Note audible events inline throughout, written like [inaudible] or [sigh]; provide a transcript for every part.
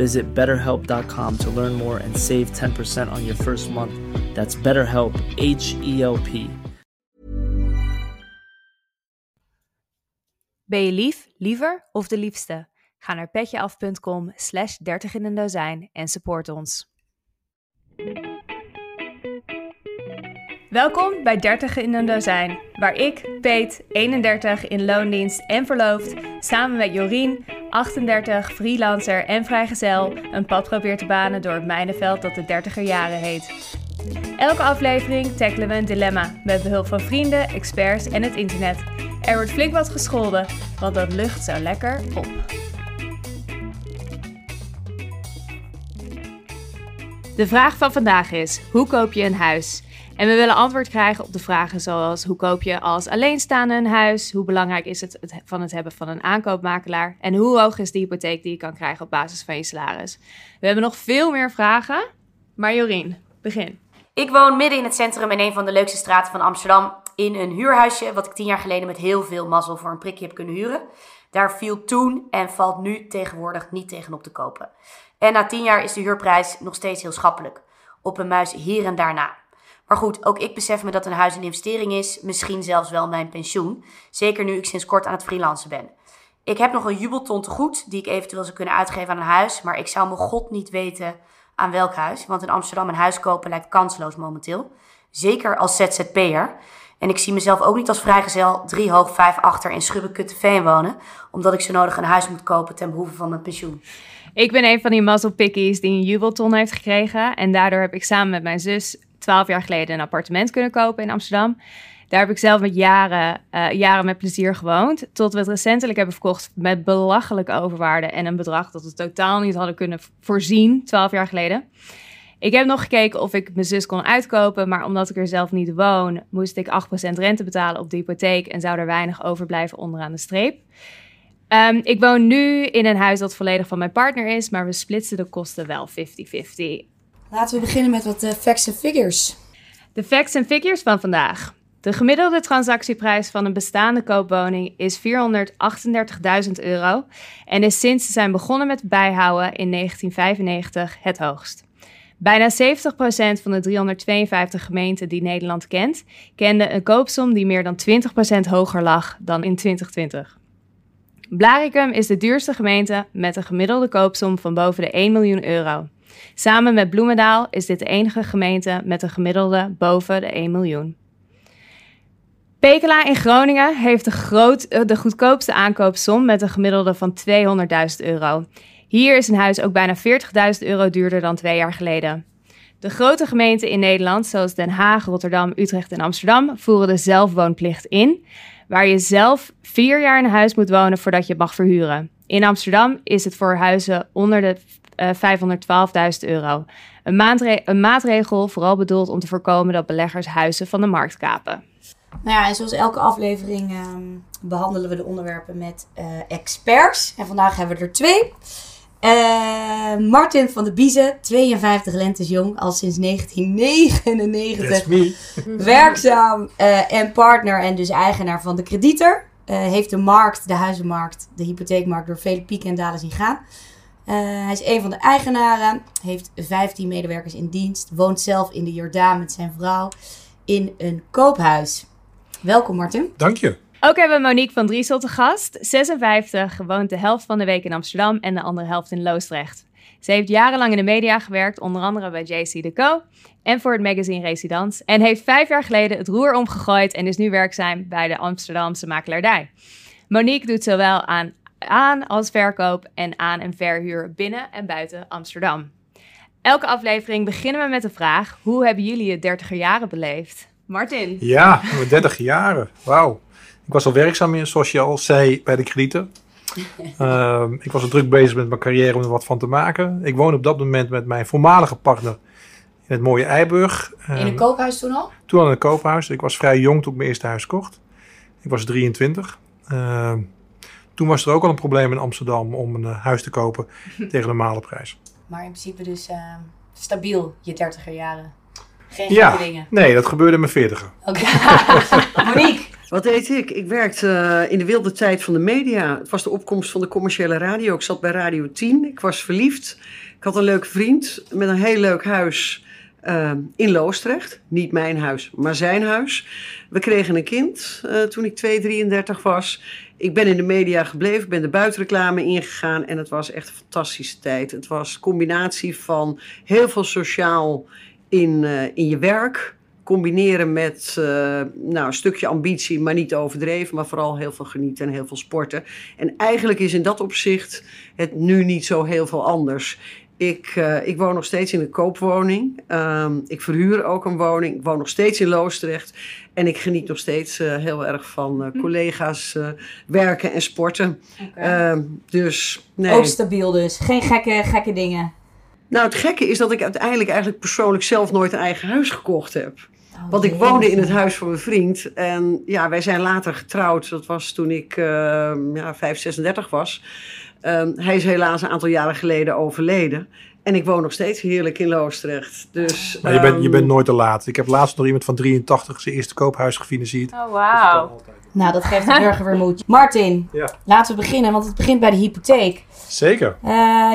Visit betterhelp.com to learn more and save 10% on your first month. That's BetterHelp, H E L P. Ben je lief, liever of de liefste? Ga naar petjeaf.com slash 30 in een dozijn en support ons. Welkom bij 30 in een dozijn, waar ik, Peet, 31, in loondienst en verloofd, samen met Jorien, 38, freelancer en vrijgezel, een pad probeer te banen door het mijnenveld dat de 30er jaren heet. Elke aflevering tackelen we een dilemma met behulp van vrienden, experts en het internet. Er wordt flink wat gescholden, want dat lucht zo lekker op. De vraag van vandaag is: hoe koop je een huis? En we willen antwoord krijgen op de vragen zoals: hoe koop je als alleenstaande een huis? Hoe belangrijk is het, van het hebben van een aankoopmakelaar? En hoe hoog is de hypotheek die je kan krijgen op basis van je salaris? We hebben nog veel meer vragen, maar Jorien, begin. Ik woon midden in het centrum in een van de leukste straten van Amsterdam. In een huurhuisje, wat ik tien jaar geleden met heel veel mazzel voor een prikje heb kunnen huren. Daar viel toen en valt nu tegenwoordig niet tegenop te kopen. En na tien jaar is de huurprijs nog steeds heel schappelijk. Op een muis hier en daarna. Maar goed, ook ik besef me dat een huis een investering is. Misschien zelfs wel mijn pensioen. Zeker nu ik sinds kort aan het freelancen ben. Ik heb nog een jubelton te goed die ik eventueel zou kunnen uitgeven aan een huis. Maar ik zou me god niet weten aan welk huis. Want in Amsterdam een huis kopen lijkt kansloos momenteel. Zeker als ZZP'er. En ik zie mezelf ook niet als vrijgezel drie hoog, vijf achter in Schubbekutteveen wonen. Omdat ik zo nodig een huis moet kopen ten behoeve van mijn pensioen. Ik ben een van die mazzelpickies die een jubelton heeft gekregen. En daardoor heb ik samen met mijn zus twaalf jaar geleden een appartement kunnen kopen in Amsterdam. Daar heb ik zelf met jaren, uh, jaren met plezier gewoond. Tot we het recentelijk hebben verkocht met belachelijke overwaarde. En een bedrag dat we totaal niet hadden kunnen voorzien, twaalf jaar geleden. Ik heb nog gekeken of ik mijn zus kon uitkopen. Maar omdat ik er zelf niet woon, moest ik 8% rente betalen op de hypotheek. En zou er weinig overblijven onderaan de streep. Um, ik woon nu in een huis dat volledig van mijn partner is. Maar we splitsen de kosten wel 50-50. Laten we beginnen met wat uh, facts en figures. De facts en figures van vandaag. De gemiddelde transactieprijs van een bestaande koopwoning is 438.000 euro en is sinds ze zijn begonnen met bijhouden in 1995 het hoogst. Bijna 70% van de 352 gemeenten die Nederland kent, kende een koopsom die meer dan 20% hoger lag dan in 2020. Blaricum is de duurste gemeente met een gemiddelde koopsom van boven de 1 miljoen euro. Samen met Bloemendaal is dit de enige gemeente met een gemiddelde boven de 1 miljoen. Pekela in Groningen heeft de, groot, eh, de goedkoopste aankoopsom met een gemiddelde van 200.000 euro. Hier is een huis ook bijna 40.000 euro duurder dan twee jaar geleden. De grote gemeenten in Nederland, zoals Den Haag, Rotterdam, Utrecht en Amsterdam, voeren de zelfwoonplicht in, waar je zelf vier jaar in huis moet wonen voordat je mag verhuren. In Amsterdam is het voor huizen onder de 512.000 euro. Een, een maatregel vooral bedoeld om te voorkomen dat beleggers huizen van de markt kapen. Nou ja, en zoals elke aflevering um, behandelen we de onderwerpen met uh, experts. En vandaag hebben we er twee. Eh, Martin van de Biezen, 52 lentes jong, al sinds 1999. That's me. Werkzaam eh, en partner en dus eigenaar van de Kredieter. Eh, heeft de markt, de huizenmarkt, de hypotheekmarkt door vele pieken en dalen zien gaan. Eh, hij is een van de eigenaren, heeft 15 medewerkers in dienst, woont zelf in de Jordaan met zijn vrouw in een koophuis. Welkom Martin. Dank je. Ook hebben we Monique van Driesel te gast. 56, woont de helft van de week in Amsterdam en de andere helft in Loosdrecht. Ze heeft jarenlang in de media gewerkt, onder andere bij JC Deco en voor het magazine Residence. En heeft vijf jaar geleden het roer omgegooid en is nu werkzaam bij de Amsterdamse makelaardij. Monique doet zowel aan aan- als verkoop en aan- en verhuur binnen en buiten Amsterdam. Elke aflevering beginnen we met de vraag: hoe hebben jullie het dertiger jaren beleefd? Martin. Ja, mijn 30 jaren. Wauw. Ik was al werkzaam in, zoals je al zei, bij de kredieten. [laughs] Ehm, ik was al druk bezig met mijn carrière om er wat van te maken. Ik woon op dat moment met mijn voormalige partner in het mooie Eiburg. In Ehm, een koophuis toen al? Toen al in een koophuis. Ik was vrij jong toen ik mijn eerste huis kocht. Ik was 23. Ehm, toen was er ook al een probleem in Amsterdam om een eh, huis te kopen [laughs] tegen een normale prijs. Maar in principe dus eh, stabiel, je dertiger jaren. Geen Ja, dingen. nee, dat gebeurde in mijn 40 [laughs] Oké. [laughs] Monique. Wat deed ik? Ik werkte eh, in de wilde tijd van de media. Het was de opkomst van de commerciële radio. Ik zat bij Radio 10. Ik was verliefd. Ik had een leuke vriend met een heel leuk huis in Loosdrecht. Niet mijn huis, maar zijn huis. We kregen een kind eh, toen ik 2, 33 was. Ik ben in de media gebleven, ben de buitenreclame ingegaan en het was echt een fantastische tijd. Het was een combinatie van heel veel sociaal in, eh, in je werk combineren met eh, nou, een stukje ambitie, maar niet overdreven, maar vooral heel veel genieten en heel veel sporten. En eigenlijk is in dat opzicht het nu niet zo heel veel anders. Ik, eh, ik woon nog steeds in een koopwoning. Ehm, ik verhuur ook een woning. Ik woon nog steeds in Loosdrecht. En ik geniet nog steeds eh, heel erg van eh, collega's eh, werken en sporten. Ehm, dus nee. Ook stabiel dus. Geen gekke, gekke dingen. Nou, het gekke is dat ik uiteindelijk eigenlijk persoonlijk zelf nooit een eigen huis gekocht heb. Oh, Want ik woonde in het huis van mijn vriend. En ja, wij zijn later getrouwd. Dat was toen ik uh, ja, 5, 36 was. Um, hij is helaas een aantal jaren geleden overleden. En ik woon nog steeds heerlijk in Loosdrecht. Dus, Maar je, bent, je um, bent nooit te laat. Ik heb laatst nog iemand van 83 zijn eerste koophuis gefinancierd. Oh, wauw. Nou, dat geeft de burger weer moed. [laughs] Martin, Ja. laten we beginnen, want het begint bij de hypotheek. Zeker. Eh,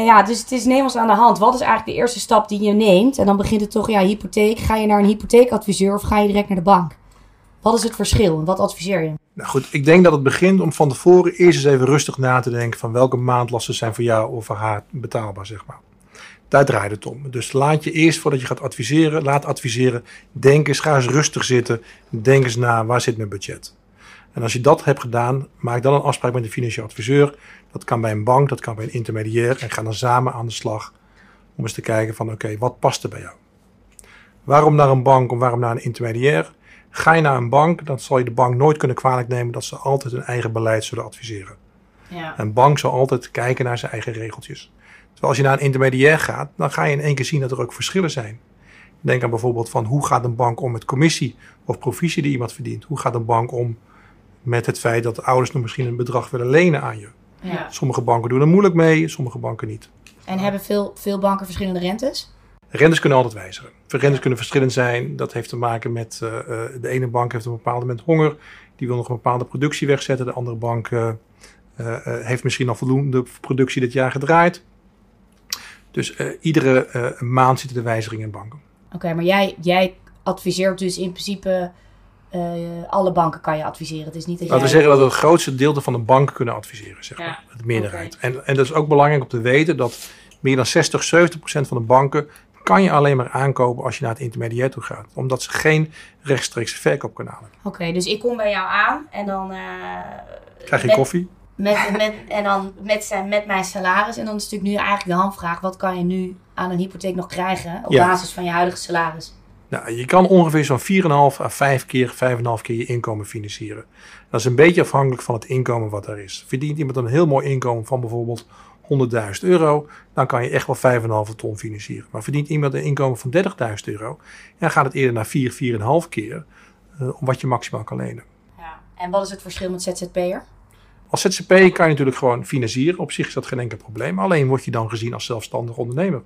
ja, dus het is neem ons aan de hand. Wat is eigenlijk de eerste stap die je neemt? En dan begint het toch, ja, hypotheek. Ga je naar een hypotheekadviseur of ga je direct naar de bank? Wat is het verschil en wat adviseer je? Nou goed, ik denk dat het begint om van tevoren eerst eens even rustig na te denken van welke maandlasten zijn voor jou of voor haar betaalbaar, zeg maar. Daar draait het om. Dus laat je eerst voordat je gaat adviseren, laat adviseren. Denk eens, ga eens rustig zitten. Denk eens na, waar zit mijn budget? En als je dat hebt gedaan, maak dan een afspraak met een financieel adviseur. Dat kan bij een bank, dat kan bij een intermediair. En ga dan samen aan de slag om eens te kijken van oké, wat past er bij jou? Waarom naar een bank of waarom naar een intermediair? Ga je naar een bank, dan zal je de bank nooit kunnen kwalijk nemen dat ze altijd hun eigen beleid zullen adviseren. Ja. Een bank zal altijd kijken naar zijn eigen regeltjes. Terwijl als je naar een intermediair gaat, dan ga je in één keer zien dat er ook verschillen zijn. Denk aan bijvoorbeeld van hoe gaat een bank om met commissie of provisie die iemand verdient? Hoe gaat een bank om met het feit dat de ouders nog misschien een bedrag willen lenen aan je? ja. Sommige banken doen er moeilijk mee, sommige banken niet. En hebben veel, veel banken verschillende rentes? Rentes kunnen altijd wijzigen. Rentes kunnen verschillend zijn. Dat heeft te maken met uh, uh, de ene bank heeft op een bepaald moment honger. Die wil nog een bepaalde productie wegzetten. De andere bank uh, heeft misschien al voldoende productie dit jaar gedraaid. Dus iedere maand zitten er wijzigingen in banken. Oké, okay, maar jij, jij adviseert dus in principe alle banken kan je adviseren. Het is niet dat Laten jij... we zeggen dat we het grootste deel van de banken kunnen adviseren, zeg maar. Ja. De meerderheid. Okay. En, en dat is ook belangrijk om te weten dat meer dan 60, 70 procent van de banken kan je alleen maar aankopen als je naar het intermediair toe gaat. Omdat ze geen rechtstreekse verkoopkanalen hebben. Oké, okay, dus ik kom bij jou aan en dan... Uh, Krijg je met, koffie? Met, met, en dan met, zijn, met mijn salaris. En dan is natuurlijk nu eigenlijk de handvraag. Wat kan je nu aan een hypotheek nog krijgen op ja. basis van je huidige salaris? Nou, je kan ongeveer zo'n 4,5 à 5 keer, 5,5 keer je inkomen financieren. Dat is een beetje afhankelijk van het inkomen wat er is. Verdient iemand een heel mooi inkomen van bijvoorbeeld 100.000 euro, dan kan je echt wel 5,5 ton financieren. Maar verdient iemand een inkomen van 30.000 euro, dan gaat het eerder naar 4, 4,5 keer uh, om wat je maximaal kan lenen. Ja. En wat is het verschil met ZZP'er? Als ZZP kan je natuurlijk gewoon financieren. Op zich is dat geen enkel probleem. Alleen word je dan gezien als zelfstandig ondernemer.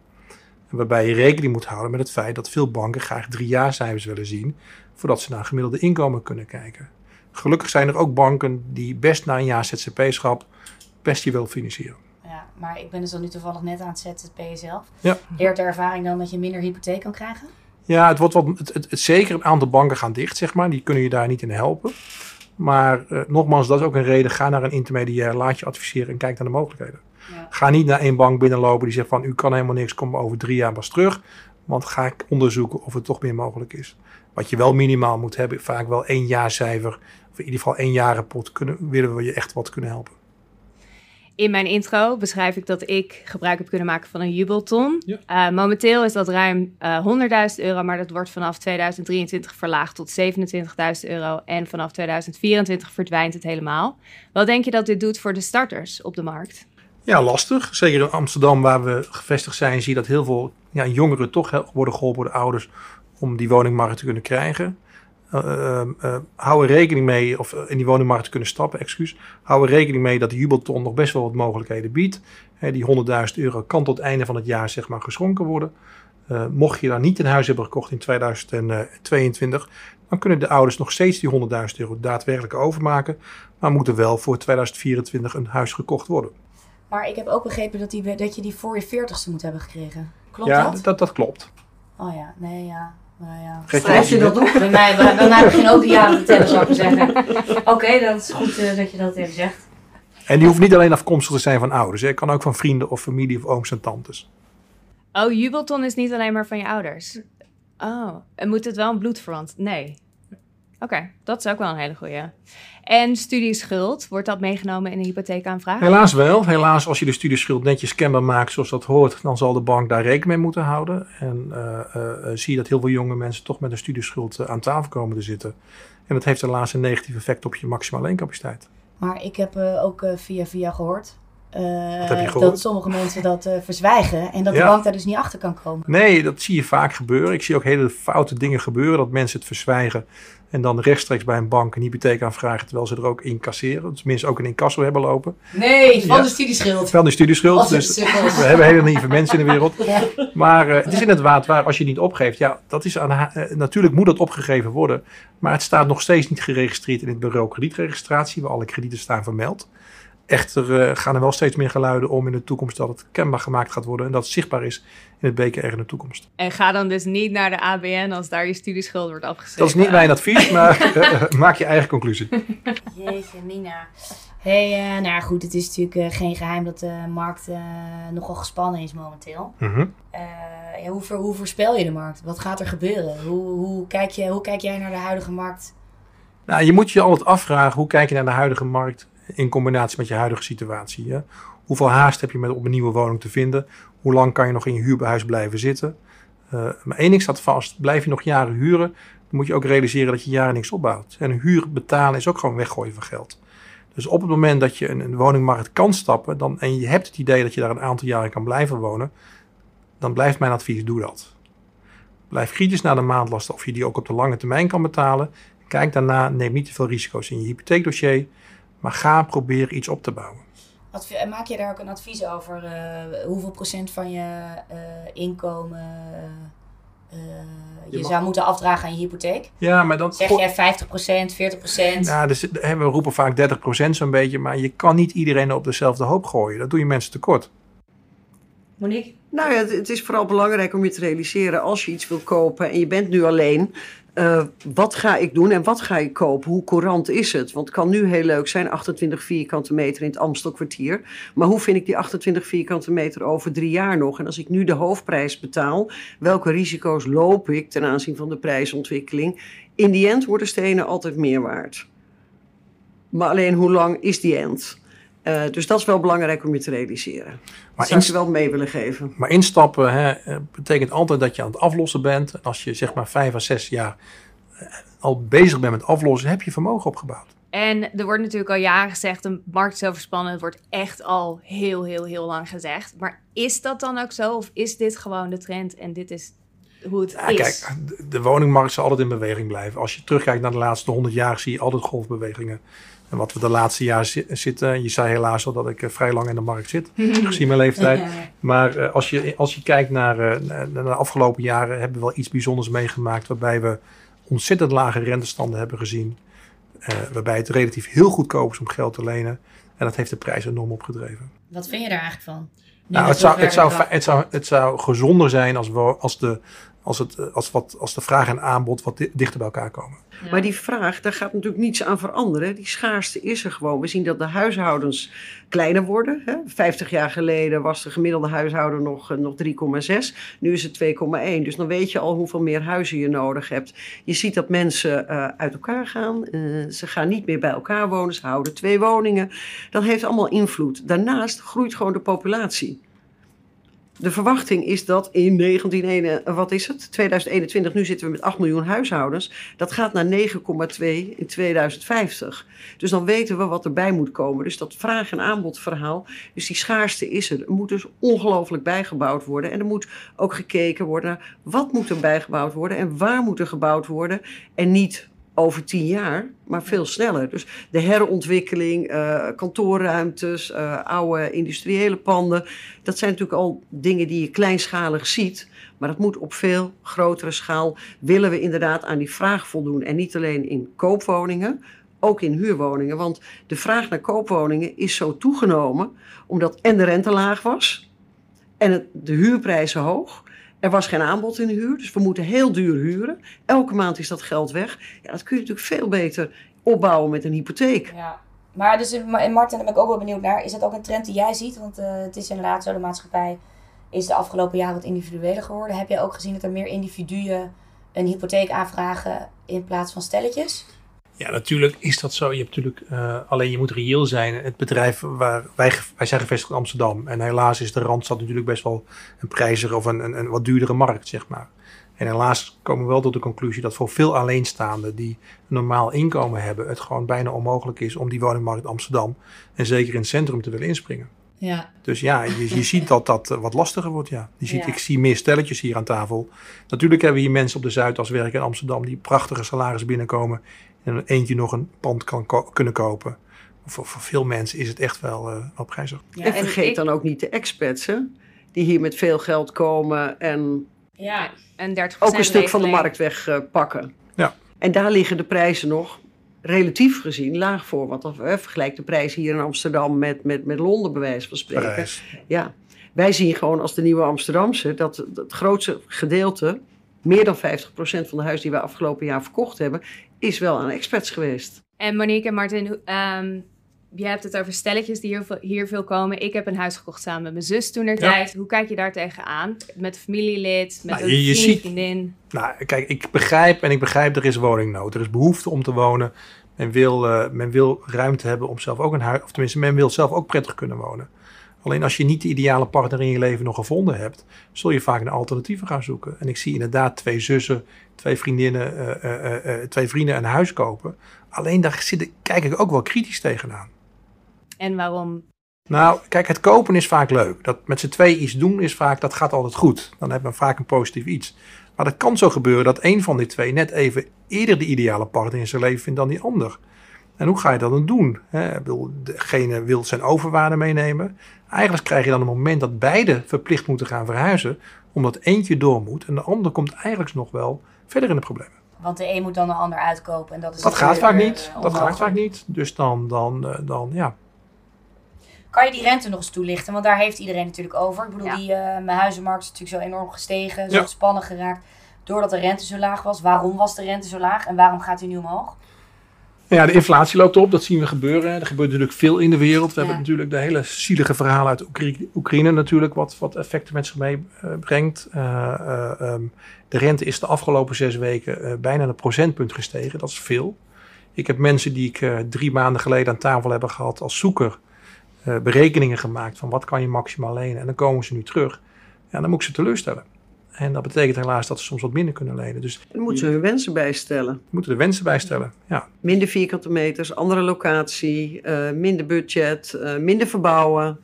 Waarbij je rekening moet houden met het feit dat veel banken graag drie jaar cijfers willen zien. voordat ze naar gemiddelde inkomen kunnen kijken. Gelukkig zijn er ook banken die best na een jaar ZZP-schap best je wil financieren. Ja, maar ik ben dus dan nu toevallig net aan het ZZP zelf. Ja. Leert de ervaring dan dat je minder hypotheek kan krijgen? Ja, het wordt wat, het, het, het- zeker een aantal banken gaan dicht, zeg maar. Die kunnen je daar niet in helpen. Maar eh, nogmaals, dat is ook een reden. Ga naar een intermediair, laat je adviseren en kijk naar de mogelijkheden. Ja. Ga niet naar één bank binnenlopen die zegt van u kan helemaal niks, kom over drie jaar pas terug. Want ga ik onderzoeken of het toch meer mogelijk is. Wat je wel minimaal moet hebben, vaak wel één jaarcijfer. Of in ieder geval één jarenpot kunnen, willen we je echt wat kunnen helpen. In mijn intro beschrijf ik dat ik gebruik heb kunnen maken van een jubelton. Ja. Eh, momenteel is dat ruim eh 100.000 euro, maar dat wordt vanaf 2023 verlaagd tot 27.000 euro. En vanaf 2024 verdwijnt het helemaal. Wat denk je dat dit doet voor de starters op de markt? Ja, lastig. Zeker in Amsterdam, waar we gevestigd zijn, zie je dat heel veel ja, jongeren toch worden geholpen door de ouders om die woningmarkt te kunnen krijgen. Eh, hou er rekening mee, of in die woningmarkt te kunnen stappen, excuus. Hou er rekening mee dat de jubelton nog best wel wat mogelijkheden biedt. Hè, die 100.000 euro kan tot het einde van het jaar zeg maar geschonken worden. Mocht je daar niet een huis hebben gekocht in 2022, dan kunnen de ouders nog steeds die 100.000 euro daadwerkelijk overmaken. Maar moeten wel voor 2024 een huis gekocht worden. Maar ik heb ook begrepen dat, die, dat je die voor je veertigste moet hebben gekregen. Klopt ja, dat? dat, dat klopt. Oh ja, nee, ja. Nou ja. Schrijf je dat op? Bij mij, bij, bij mij begin ook de jaren te tellen, zou ik zeggen. Oké, dat is goed eh, dat je dat even zegt. En die hoeft niet alleen afkomstig te zijn van ouders. hè. Het kan ook van vrienden of familie of ooms en tantes. Oh, jubelton is niet alleen maar van je ouders. Oh, en moet het wel een bloedverwant? Nee. Oké, dat is ook wel een hele goeie. En studieschuld, wordt dat meegenomen in een hypotheekaanvraag? Helaas wel. Helaas, als je de studieschuld netjes kenbaar maakt zoals dat hoort, dan zal de bank daar rekening mee moeten houden. En eh, eh, eh, zie je dat heel veel jonge mensen toch met een studieschuld aan tafel komen te zitten. En dat heeft helaas een negatief effect op je maximale leencapaciteit. Maar ik heb eh, ook via via gehoord, eh, dat sommige mensen dat eh, verzwijgen en dat de bank daar dus niet achter kan komen. Nee, dat zie je vaak gebeuren. Ik zie ook hele foute dingen gebeuren. Dat mensen het verzwijgen en dan rechtstreeks bij een bank een hypotheek aanvragen terwijl ze er ook incasseren. Tenminste ook een incasso hebben lopen. Nee, van Ja. de studieschuld. Wel de studieschuld. Dus we hebben hele lieve mensen in de wereld. Ja. Maar eh, het is inderdaad waar, als je het niet opgeeft. Ja, dat is aan, natuurlijk moet dat opgegeven worden. Maar het staat nog steeds niet geregistreerd in het bureau kredietregistratie, waar alle kredieten staan vermeld. Echter eh, gaan er wel steeds meer geluiden om in de toekomst dat het kenbaar gemaakt gaat worden en dat het zichtbaar is in het BKR in de toekomst. En ga dan dus niet naar de ABN als daar je studieschuld wordt afgeschreven. Dat is niet mijn advies, [laughs] maar eh, maak je eigen conclusie. Jeetje, Mina. hey, eh, nou ja, goed, het is natuurlijk eh, geen geheim dat de markt eh, nogal gespannen is momenteel. Mhm. Eh, ja, hoe, ver- hoe voorspel je de markt? Wat gaat er gebeuren? Hoe, hoe, kijk je, hoe kijk jij naar de huidige markt? Nou, je moet je altijd afvragen hoe kijk je naar de huidige markt in combinatie met je huidige situatie. Hè? Hoeveel haast heb je met om een nieuwe woning te vinden? Hoe lang kan je nog in je huurhuis blijven zitten? Eh, maar één ding staat vast: blijf je nog jaren huren, dan moet je ook realiseren dat je jaren niks opbouwt. En huur betalen is ook gewoon weggooien van geld. Dus op het moment dat je een, een woningmarkt kan stappen dan, en je hebt het idee dat je daar een aantal jaren kan blijven wonen, dan blijft mijn advies: doe dat. Blijf kritisch naar de maandlasten of je die ook op de lange termijn kan betalen. Kijk daarna, neem niet te veel risico's in je hypotheekdossier, maar ga proberen iets op te bouwen. Maak je daar ook een advies over? eh, hoeveel procent van je eh, inkomen eh, je, mag- zou moeten afdragen aan je hypotheek? Ja, maar dan. Zeg jij 50% 40% Nou, dus, hè, we roepen vaak 30% zo'n beetje, maar je kan niet iedereen op dezelfde hoop gooien. Dat doe je mensen tekort. Monique? Nou ja, het, het is vooral belangrijk om je te realiseren als je iets wil kopen en je bent nu alleen. Eh, wat ga ik doen en wat ga ik kopen? Hoe courant is het? Want het kan nu heel leuk zijn, 28 vierkante meter in het Amstelkwartier. Maar hoe vind ik die 28 vierkante meter over drie jaar nog? En als ik nu de hoofdprijs betaal, welke risico's loop ik ten aanzien van de prijsontwikkeling? In die end worden stenen altijd meer waard. Maar alleen hoe lang is die end? Eh, dus dat is wel belangrijk om je te realiseren. Maar zou ik wel mee willen geven. Maar instappen hè, betekent altijd dat je aan het aflossen bent. En als je zeg maar vijf à zes jaar eh, al bezig bent met aflossen, heb je vermogen opgebouwd. En er wordt natuurlijk al jaren gezegd, de markt is overspannen. Het wordt echt al heel, heel, heel lang gezegd. Maar is dat dan ook zo? Of is dit gewoon de trend en dit is... hoe het Ja, is. kijk, de- de woningmarkt zal altijd in beweging blijven. Als je terugkijkt naar de laatste 100 jaar, zie je altijd golfbewegingen. En wat we de laatste jaren zi- zitten, je zei helaas al dat ik eh, vrij lang in de markt zit, [laughs] gezien mijn leeftijd. Maar eh, als, je, als je kijkt naar, eh, naar naar de afgelopen jaren, hebben we wel iets bijzonders meegemaakt. Waarbij we ontzettend lage rentestanden hebben gezien. waarbij het relatief heel goedkoop is om geld te lenen. En dat heeft de prijs enorm opgedreven. Wat vind je daar eigenlijk van? Nou, het, zou, het, zou, het, zou, het zou gezonder zijn als, we, als, de, als, het, eh, als, wat, als de vraag en aanbod wat di- dichter bij elkaar komen. Maar die vraag, daar gaat natuurlijk niets aan veranderen. Die schaarste is er gewoon. We zien dat de huishoudens kleiner worden. Hè? 50 jaar geleden was de gemiddelde huishouden nog, eh, nog 3,6. Nu is het 2,1. Dus dan weet je al hoeveel meer huizen je nodig hebt. Je ziet dat mensen eh, uit elkaar gaan. Ze gaan niet meer bij elkaar wonen. Ze houden twee woningen. Dat heeft allemaal invloed. Daarnaast groeit gewoon de populatie. De verwachting is dat in 19, wat is het? 2021, nu zitten we met 8 miljoen huishoudens. Dat gaat naar 9,2 in 2050. Dus dan weten we wat erbij moet komen. Dus dat vraag- en aanbodverhaal, dus die schaarste is er. Er moet dus ongelooflijk bijgebouwd worden. En er moet ook gekeken worden naar wat moet er bijgebouwd worden en waar moet er gebouwd worden. En niet over tien jaar, maar veel sneller. Dus de herontwikkeling, eh, kantoorruimtes, eh, oude industriële panden. Dat zijn natuurlijk al dingen die je kleinschalig ziet. Maar dat moet op veel grotere schaal. Willen we inderdaad aan die vraag voldoen. En niet alleen in koopwoningen, ook in huurwoningen. Want de vraag naar koopwoningen is zo toegenomen. Omdat en de rente laag was. En het, de huurprijzen hoog. Er was geen aanbod in de huur, dus we moeten heel duur huren. Elke maand is dat geld weg. Ja, dat kun je natuurlijk veel beter opbouwen met een hypotheek. Ja. Maar dus, eh, en Martin, daar ben ik ook wel benieuwd naar. Is dat ook een trend die jij ziet? Want eh, het is inderdaad zo, de maatschappij is de afgelopen jaren wat individueler geworden. Heb je ook gezien dat er meer individuen een hypotheek aanvragen in plaats van stelletjes? Ja, natuurlijk is dat zo. Je hebt natuurlijk, eh, alleen je moet reëel zijn. Het bedrijf waar wij, wij zijn gevestigd in Amsterdam. En helaas is de Randstad natuurlijk best wel een prijzige of een, een, een wat duurdere markt, zeg maar. En helaas komen we wel tot de conclusie dat voor veel alleenstaanden die een normaal inkomen hebben, het gewoon bijna onmogelijk is om die woningmarkt in Amsterdam en zeker in het centrum te willen inspringen. Ja. Dus ja, je, je ziet dat dat eh, wat lastiger wordt. Ja. Je ziet, Ja. Ik zie meer stelletjes hier aan tafel. Natuurlijk hebben we hier mensen op de Zuidas werken in Amsterdam die prachtige salaris binnenkomen. En er eentje nog een pand kan ko- kunnen kopen. Voor, voor veel mensen is het echt wel, eh wel prijzig. Ja, en en vergeet ik- dan ook niet de expats, hè? Die hier met veel geld komen en Ja. Een 30% ook een stuk van de markt wegpakken. Ja. En daar liggen de prijzen nog relatief gezien laag voor. Want als we vergelijk de prijzen hier in Amsterdam met, met, met Londen, bij wijze van spreken. Parijs. Ja, wij zien gewoon als de nieuwe Amsterdamse dat het het grootste gedeelte, meer dan 50% van de huizen die we afgelopen jaar verkocht hebben, is wel aan expats geweest. En Monique en Martin, hoe- ehm, je hebt het over stelletjes die hier veel, hier veel komen. Ik heb een huis gekocht samen met mijn zus toen er tijd. Hoe kijk je daar tegenaan? Met een familielid, met Nou, een je- je vriendin? Nou, kijk, ik begrijp en ik begrijp er is woningnood. Er is behoefte om te wonen. Men wil, eh, men wil ruimte hebben om zelf ook een huis, of tenminste, men wil zelf ook prettig kunnen wonen. Alleen als je niet de ideale partner in je leven nog gevonden hebt, zul je vaak naar alternatieven gaan zoeken. En ik zie inderdaad twee zussen, twee vriendinnen, eh, eh, eh, twee vrienden een huis kopen. Alleen daar zit, kijk ik ook wel kritisch tegenaan. En waarom? Nou, kijk, het kopen is vaak leuk. Dat met z'n twee iets doen is vaak, dat gaat altijd goed. Dan hebben we vaak een positief iets. Maar dat kan zo gebeuren dat een van die twee net even eerder de ideale partner in zijn leven vindt dan die ander. En hoe ga je dat dan doen? Hè, ik bedoel, degene wil zijn overwaarde meenemen. Eigenlijk krijg je dan een moment dat beide verplicht moeten gaan verhuizen, omdat eentje door moet en de ander komt eigenlijk nog wel verder in de problemen. Want de een moet dan de ander uitkopen. En dat is Dat gaat vaak eh, niet. Dat gaat vaak niet. Dus dan, dan, eh, dan ja. Kan je die rente nog eens toelichten? Want daar heeft iedereen natuurlijk over. Ik bedoel, Ja. die, eh, mijn huizenmarkt is natuurlijk zo enorm gestegen. Zo Ja. gespannen geraakt. Doordat de rente zo laag was. Waarom was de rente zo laag? En waarom gaat die nu omhoog? Ja, de inflatie loopt op, dat zien we gebeuren. Er gebeurt natuurlijk veel in de wereld. We Ja. hebben natuurlijk de hele zielige verhalen uit Oekra- Oekraïne natuurlijk, wat, wat effecten met zich meebrengt. de rente is de afgelopen zes weken eh, bijna een procentpunt gestegen. Dat is veel. Ik heb mensen die ik eh, drie maanden geleden aan tafel hebben gehad als zoeker, eh, berekeningen gemaakt van wat kan je maximaal lenen. En dan komen ze nu terug. Ja, dan moet ik ze teleurstellen. En dat betekent helaas dat ze soms wat minder kunnen lenen. Dus Dan moeten ze hun wensen bijstellen. moeten de wensen bijstellen. Ja. Minder vierkante meters, andere locatie, eh, minder budget, eh, minder verbouwen.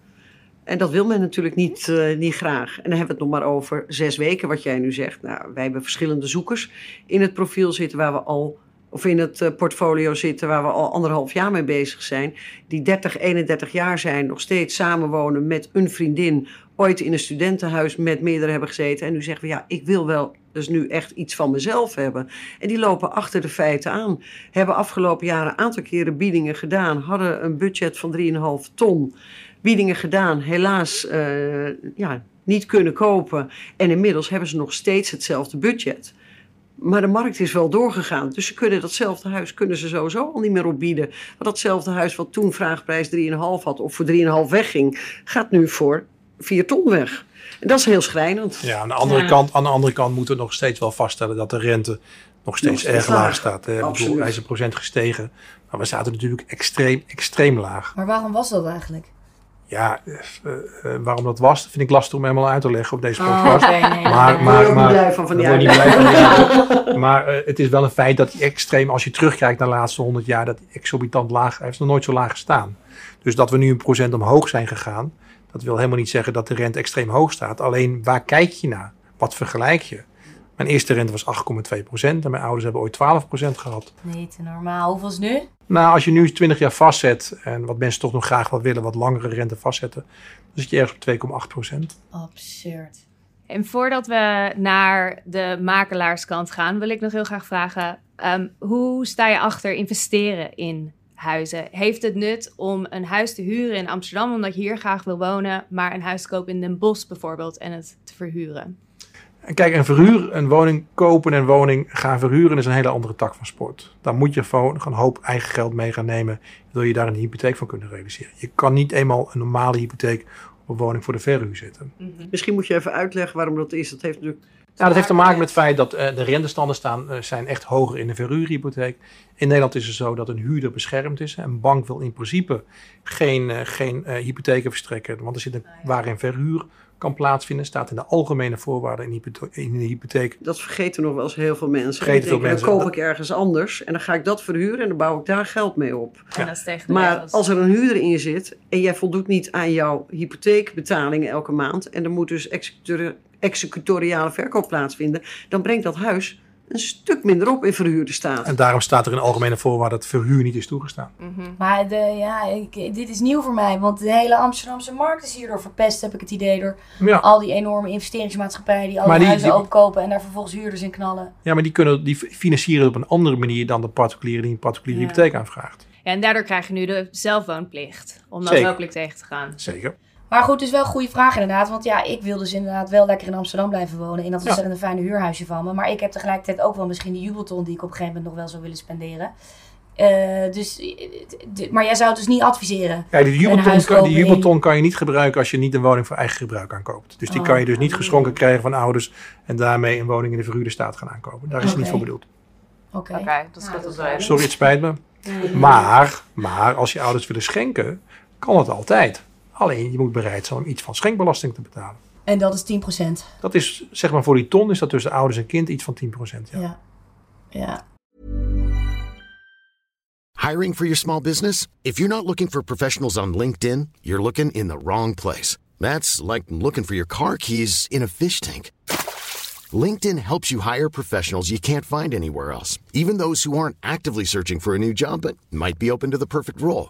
En dat wil men natuurlijk niet, uh, niet graag. En dan hebben we het nog maar over zes weken, wat jij nu zegt. Nou, wij hebben verschillende zoekers in het profiel zitten waar we al of in het portfolio zitten waar we al anderhalf jaar mee bezig zijn, die 30, 31 jaar zijn, nog steeds samenwonen met een vriendin, ooit in een studentenhuis met meerdere hebben gezeten en nu zeggen we ja, ik wil wel dus nu echt iets van mezelf hebben. En die lopen achter de feiten aan. Hebben afgelopen jaren een aantal keren biedingen gedaan, hadden een budget van 3,5 ton. Biedingen gedaan, helaas uh, ja, niet kunnen kopen. En inmiddels hebben ze nog steeds hetzelfde budget. Maar de markt is wel doorgegaan. Dus ze kunnen datzelfde huis kunnen ze sowieso al niet meer opbieden. Want datzelfde huis wat toen vraagprijs 3,5 had of voor 3,5 wegging, gaat nu voor 4 ton weg. En dat is heel schrijnend. Ja, aan de andere, ja. Kant, aan de andere kant moeten we nog steeds wel vaststellen dat de rente nog steeds, nog erg laag staat. Ik bedoel, hij is een procent gestegen. Maar we zaten natuurlijk extreem, extreem laag. Maar waarom was dat eigenlijk? Ja, uh, uh, waarom dat was, vind ik lastig om helemaal uit te leggen op deze podcast. Oh, okay, nee, maar, maar, maar, blij van van die [laughs] Maar uh, het is wel een feit dat die extreem, als je terugkijkt naar de laatste 100 jaar, dat die exorbitant laag, hij heeft nog nooit zo laag gestaan. Dus dat we nu een procent omhoog zijn gegaan, dat wil helemaal niet zeggen dat de rente extreem hoog staat. Alleen waar kijk je naar? Wat vergelijk je? Mijn eerste rente was 8,2 procent en mijn ouders hebben ooit 12 procent gehad. Nee, te normaal. Hoeveel is nu? Nou, als je nu 20 jaar vastzet en wat mensen toch nog graag wat willen, wat langere rente vastzetten, dan zit je ergens op 2,8 procent. Absurd. En voordat we naar de makelaarskant gaan, wil ik nog heel graag vragen: um, hoe sta je achter investeren in huizen? Heeft het nut om een huis te huren in Amsterdam omdat je hier graag wil wonen, maar een huis te kopen in Den Bosch bijvoorbeeld en het te verhuren? Kijk, een verhuur, een woning kopen en een woning gaan verhuren is een hele andere tak van sport. Daar moet je gewoon een hoop eigen geld mee gaan nemen. Wil je daar een hypotheek van kunnen realiseren. Je kan niet eenmaal een normale hypotheek op een woning voor de verhuur zetten. Mm -hmm. Misschien moet je even uitleggen waarom dat is. Dat heeft natuurlijk ja, dat heeft te maken met het feit dat uh, de rentestanden staan, uh, zijn echt hoger in de verhuurhypotheek. In Nederland is het zo dat een huurder beschermd is. Een bank wil in principe geen, uh, geen hypotheken verstrekken, want er zit een, waarin verhuur kan plaatsvinden, staat in de algemene voorwaarden in, in de hypotheek. Dat vergeten nog wel eens heel veel mensen. Vergeten veel mensen. Dan koop ik ergens anders en dan ga ik dat verhuren en dan bouw ik daar geld mee op. Ja. Maar als er een huurder in zit en jij voldoet niet aan jouw hypotheekbetalingen elke maand en er moet dus executoriale verkoop plaatsvinden, dan brengt dat huis een stuk minder op in verhuurde staat. En daarom staat er in algemene voorwaarden dat verhuur niet is toegestaan. Mm -hmm. Maar de, ja, ik, dit is nieuw voor mij, want de hele Amsterdamse markt is hierdoor verpest, heb ik het idee, door ja. al die enorme investeringsmaatschappijen die alle die, huizen die, opkopen en daar vervolgens huurders in knallen. Ja, maar die, kunnen, die financieren op een andere manier dan de particulier die een particuliere ja. hypotheek aanvraagt. Ja, en daardoor krijg je nu de zelfwoonplicht, om dat mogelijk tegen te gaan. Zeker. Maar goed, dus wel een goede vraag inderdaad. Want ja, ik wil dus inderdaad wel lekker in Amsterdam blijven wonen. In dat ontzettend ja. fijne huurhuisje van me. Maar ik heb tegelijkertijd ook wel misschien die jubelton die ik op een gegeven moment nog wel zou willen spenderen. Uh, dus, maar jij zou het dus niet adviseren? Ja, die jubelton, kan, die jubelton kan je niet gebruiken als je niet een woning voor eigen gebruik aankoopt. Dus die oh, kan je dus niet geschonken krijgen van ouders en daarmee een woning in de verhuurde staat gaan aankopen. Daar is okay. het niet voor bedoeld. Oké, okay. okay, dat is ja, Sorry, het spijt me. Maar, maar als je ouders willen schenken, kan het altijd. Alleen je moet bereid zijn om iets van schenkbelasting te betalen. En dat is 10%? Dat is, zeg maar voor die ton, is dat tussen ouders en kind iets van 10%. Ja. ja. ja. Hiring for your small business? If you're not looking for professionals on LinkedIn, you're looking in the wrong place. That's like looking for your car keys in a fish tank. LinkedIn helps you hire professionals you can't find anywhere else, even those who aren't actively searching for a new job but might be open to the perfect role.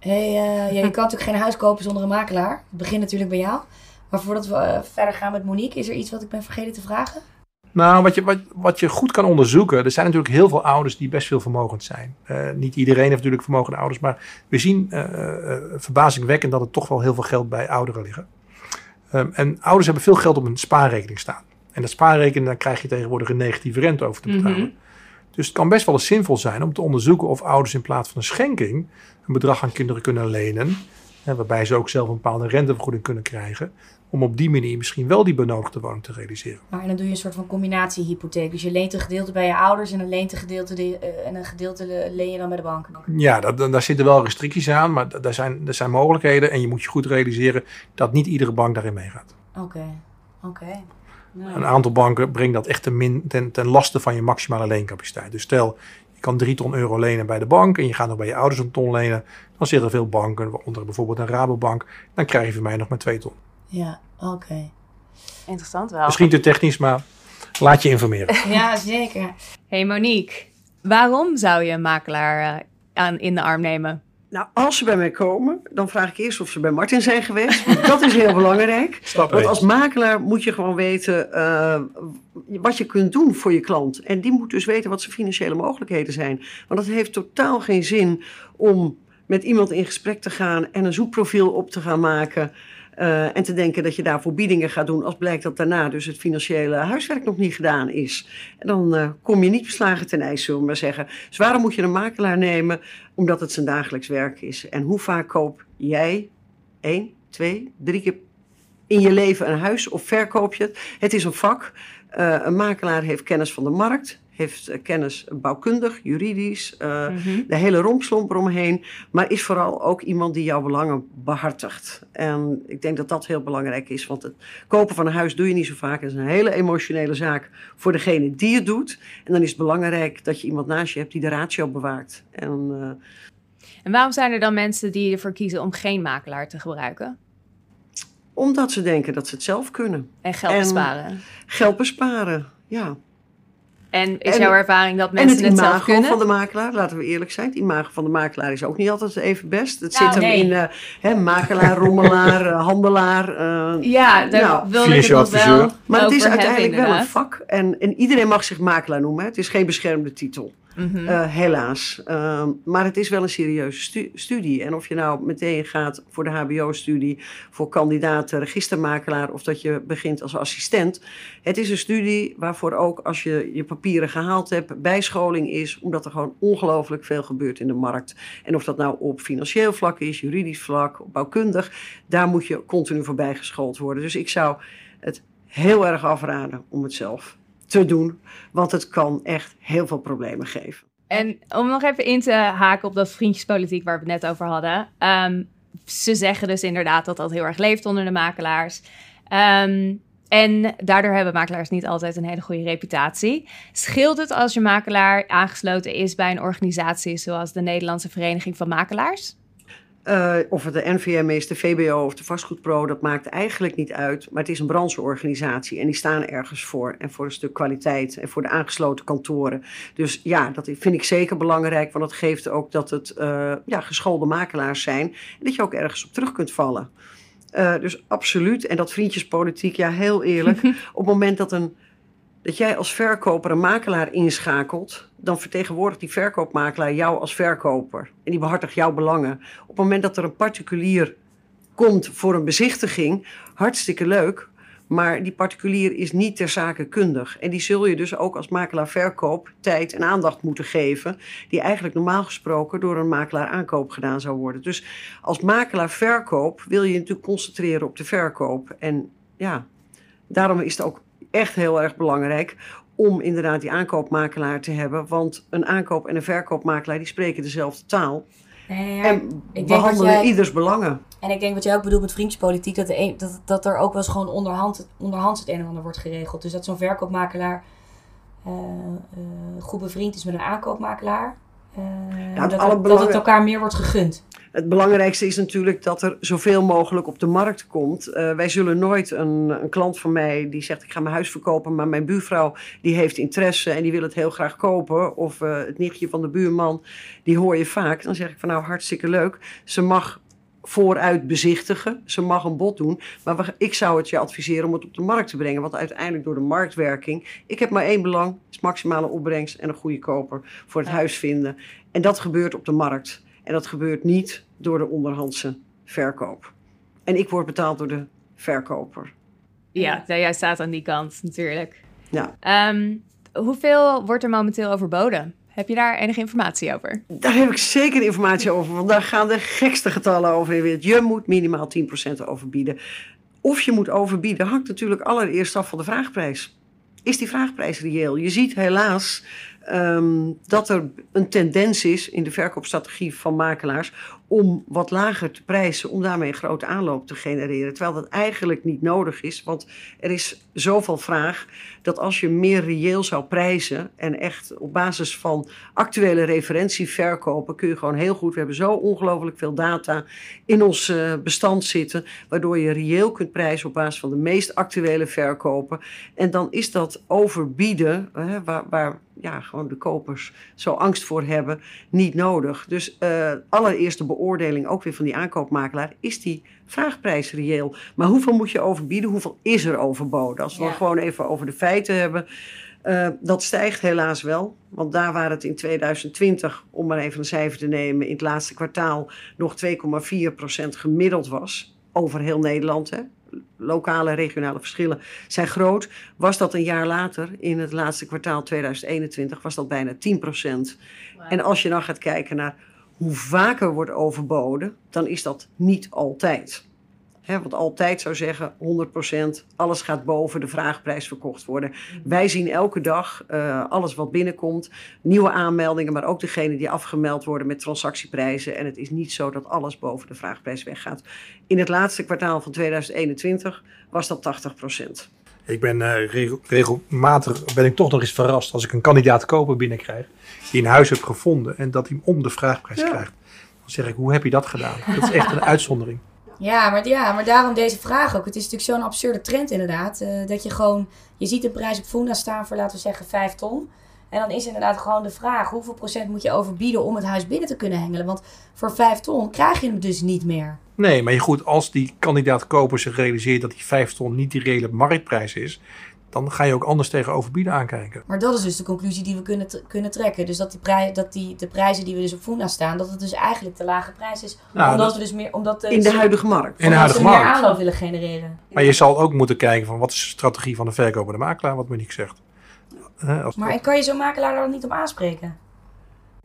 Hey, uh, ja, je kan natuurlijk geen huis kopen zonder een makelaar. Het begint natuurlijk bij jou. Maar voordat we uh, verder gaan met Monique, is er iets wat ik ben vergeten te vragen? Nou, wat je, wat, wat je goed kan onderzoeken, er zijn natuurlijk heel veel ouders die best veel vermogend zijn. Uh, niet iedereen heeft natuurlijk vermogende ouders, maar we zien uh, uh, verbazingwekkend dat er toch wel heel veel geld bij ouderen liggen. Um, en ouders hebben veel geld op een spaarrekening staan. En dat spaarrekening, daar krijg je tegenwoordig een negatieve rente over te betalen. Mm -hmm. Dus het kan best wel eens zinvol zijn om te onderzoeken of ouders in plaats van een schenking een bedrag aan kinderen kunnen lenen. Hè, waarbij ze ook zelf een bepaalde rentevergoeding kunnen krijgen. Om op die manier misschien wel die benodigde woning te realiseren. Maar dan doe je een soort van combinatiehypotheek. Dus je leent een gedeelte bij je ouders en een, leent een gedeelte de, uh, en een gedeelte leen je dan bij de bank. Ja, dat, daar zitten wel restricties aan, maar daar zijn, er zijn mogelijkheden. En je moet je goed realiseren dat niet iedere bank daarin meegaat. Oké, okay. oké. Okay. Nee. Een aantal banken brengt dat echt ten, min, ten, ten laste van je maximale leencapaciteit. Dus stel, je kan 3 ton euro lenen bij de bank en je gaat nog bij je ouders een ton lenen. Dan zitten veel banken, waaronder bijvoorbeeld een Rabobank, dan krijg je van mij nog maar 2 ton. Ja, oké. Okay. Interessant wel. Misschien te technisch, maar laat je informeren. [laughs] ja, zeker. Hey Monique, waarom zou je een makelaar uh, aan, in de arm nemen? Nou, als ze bij mij komen, dan vraag ik eerst of ze bij Martin zijn geweest. dat is heel belangrijk. [laughs] Stap Want als makelaar moet je gewoon weten uh, wat je kunt doen voor je klant. En die moet dus weten wat zijn financiële mogelijkheden zijn. Want het heeft totaal geen zin om met iemand in gesprek te gaan en een zoekprofiel op te gaan maken. Uh, en te denken dat je daarvoor biedingen gaat doen als blijkt dat daarna dus het financiële huiswerk nog niet gedaan is. En dan uh, kom je niet beslagen ten ijs, zullen we maar zeggen. Dus waarom moet je een makelaar nemen? Omdat het zijn dagelijks werk is. En hoe vaak koop jij één, twee, drie keer in je leven een huis of verkoop je het? Het is een vak. Uh, een makelaar heeft kennis van de markt heeft kennis bouwkundig, juridisch, uh, mm -hmm. de hele rompslomp eromheen. Maar is vooral ook iemand die jouw belangen behartigt. En ik denk dat dat heel belangrijk is. Want het kopen van een huis doe je niet zo vaak. Het is een hele emotionele zaak voor degene die het doet. En dan is het belangrijk dat je iemand naast je hebt die de ratio bewaakt. En, uh, en waarom zijn er dan mensen die ervoor kiezen om geen makelaar te gebruiken? Omdat ze denken dat ze het zelf kunnen. En geld besparen. En geld besparen, ja. En is en, jouw ervaring dat mensen en het, het zelf kunnen? van de makelaar, laten we eerlijk zijn. Het imago van de makelaar is ook niet altijd even best. Het nou, zit hem nee. in uh, hè, makelaar, rommelaar, uh, handelaar. Uh, ja, daar nou, wil ik het wel Maar het is uiteindelijk wel een vak. En, en iedereen mag zich makelaar noemen. Hè. Het is geen beschermde titel. -hmm. uh, helaas. Uh, maar het is wel een serieuze stu studie. En of je nou meteen gaat voor de HBO-studie, voor kandidaat registermakelaar, of dat je begint als assistent. Het is een studie waarvoor ook als je je papieren gehaald hebt, bijscholing is, omdat er gewoon ongelooflijk veel gebeurt in de markt. En of dat nou op financieel vlak is, juridisch vlak, bouwkundig, daar moet je continu voor bijgeschoold worden. Dus ik zou het heel erg afraden om het zelf te doen, want het kan echt heel veel problemen geven. En om nog even in te haken op dat vriendjespolitiek waar we het net over hadden. Um, ze zeggen dus inderdaad dat dat heel erg leeft onder de makelaars. Um, en daardoor hebben makelaars niet altijd een hele goede reputatie. Scheelt het als je makelaar aangesloten is bij een organisatie zoals de Nederlandse Vereniging van Makelaars? Uh, of het de NVM is, de VBO of de Vastgoedpro, dat maakt eigenlijk niet uit. Maar het is een brancheorganisatie en die staan ergens voor. En voor een stuk kwaliteit en voor de aangesloten kantoren. Dus ja, dat vind ik zeker belangrijk, want dat geeft ook dat het uh, ja, geschoolde makelaars zijn. En dat je ook ergens op terug kunt vallen. Uh, dus absoluut. En dat vriendjespolitiek, ja, heel eerlijk. [laughs] op het moment dat een dat jij als verkoper een makelaar inschakelt, dan vertegenwoordigt die verkoopmakelaar jou als verkoper. En die behartigt jouw belangen. Op het moment dat er een particulier komt voor een bezichtiging, hartstikke leuk. Maar die particulier is niet ter zake kundig. En die zul je dus ook als makelaar verkoop tijd en aandacht moeten geven. Die eigenlijk normaal gesproken door een makelaar aankoop gedaan zou worden. Dus als makelaar verkoop wil je, je natuurlijk concentreren op de verkoop. En ja, daarom is het ook echt heel erg belangrijk om inderdaad die aankoopmakelaar te hebben. Want een aankoop- en een verkoopmakelaar die spreken dezelfde taal. Nee, ja, en behandelen jij, ieders belangen. En ik denk wat jij ook bedoelt met vriendjespolitiek, dat, een, dat, dat er ook wel eens gewoon onderhand, onderhands het een en ander wordt geregeld. Dus dat zo'n verkoopmakelaar uh, uh, goed bevriend is met een aankoopmakelaar. Ja, het dat, dat het elkaar meer wordt gegund. Het belangrijkste is natuurlijk dat er zoveel mogelijk op de markt komt. Uh, wij zullen nooit een, een, klant van mij die zegt ik ga mijn huis verkopen, maar mijn buurvrouw die heeft interesse en die wil het heel graag kopen. Of uh, het nichtje van de buurman, die hoor je vaak. Dan zeg ik van nou hartstikke leuk. Ze mag vooruit bezichtigen. Ze mag een bod doen. Maar we- ik zou het je adviseren om het op de markt te brengen. Want uiteindelijk door de marktwerking. Ik heb maar één belang: is maximale opbrengst en een goede koper voor het huis vinden. En dat gebeurt op de markt. En dat gebeurt niet door de onderhandse verkoop. En ik word betaald door de verkoper. Ja, nou, jij staat aan die kant natuurlijk. Ja. Ehm, hoeveel wordt er momenteel overboden? Heb je daar enige informatie over? Daar heb ik zeker informatie over, want daar gaan de gekste getallen over in. Je moet minimaal 10% overbieden. Of je moet overbieden hangt natuurlijk allereerst af van de vraagprijs. Is die vraagprijs reëel? Je ziet helaas ehm, dat er een tendens is in de verkoopstrategie van makelaars om wat lager te prijzen, om daarmee een grote aanloop te genereren. Terwijl dat eigenlijk niet nodig is, want er is zoveel vraag dat als je meer reëel zou prijzen en echt op basis van actuele referentie verkopen, kun je gewoon heel goed. We hebben zo ongelooflijk veel data in ons eh, bestand zitten, waardoor je reëel kunt prijzen op basis van de meest actuele verkopen. En dan is dat overbieden, hè, waar, waar ja, gewoon de kopers zo angst voor hebben, niet nodig. Dus eh, allereerst de beoordeling ook weer van die aankoopmakelaar, is die vraagprijs reëel? Maar hoeveel moet je overbieden? Hoeveel is er overboden? Als we Ja. het gewoon even over de feiten hebben. eh, dat stijgt helaas wel, want daar waar het in 2020, om maar even een cijfer te nemen, in het laatste kwartaal nog 2,4% gemiddeld was, over heel Nederland, hè, lokale regionale verschillen zijn groot, was dat een jaar later, in het laatste kwartaal 2021, was dat bijna 10%. En als je dan gaat kijken naar hoe vaker wordt overboden, dan is dat niet altijd. Hè, want altijd zou zeggen 100%, alles gaat boven de vraagprijs verkocht worden. Wij zien elke dag eh, alles wat binnenkomt, nieuwe aanmeldingen, maar ook degene die afgemeld worden met transactieprijzen. En het is niet zo dat alles boven de vraagprijs weggaat. In het laatste kwartaal van 2021 was dat 80%. Ik ben eh, regel- regelmatig ben ik toch nog eens verrast als ik een kandidaat koper binnenkrijg die een huis heeft gevonden en dat hij hem om de vraagprijs Ja. krijgt. Dan zeg ik, hoe heb je dat gedaan? Dat is echt een uitzondering. Ja maar, ja, maar daarom deze vraag ook. Het is natuurlijk zo'n absurde trend inderdaad. eh, dat je gewoon, je ziet de prijs op Funda staan voor laten we zeggen 5 ton. En dan is inderdaad gewoon de vraag, hoeveel procent moet je overbieden om het huis binnen te kunnen hengelen? Want voor 5 ton krijg je hem dus niet meer. Nee, maar goed, als die kandidaat koper zich realiseert dat die 5 ton niet die reële marktprijs is, dan ga je ook anders tegen overbieden aankijken. Maar dat is dus de conclusie die we kunnen, kunnen trekken. Dus dat, die prij, dat die, de prijzen die we dus op Funda staan, dat het dus eigenlijk te lage prijs is. Nou, omdat dat- we dus meer, omdat In de huidige markt. In de omdat huidige ze meer markt. aanloop willen genereren. Maar je zal ook moeten kijken van wat is de strategie van de verkopende makelaar, wat Monique zegt. Hè, als- Maar kan je zo'n makelaar daar dan niet op aanspreken?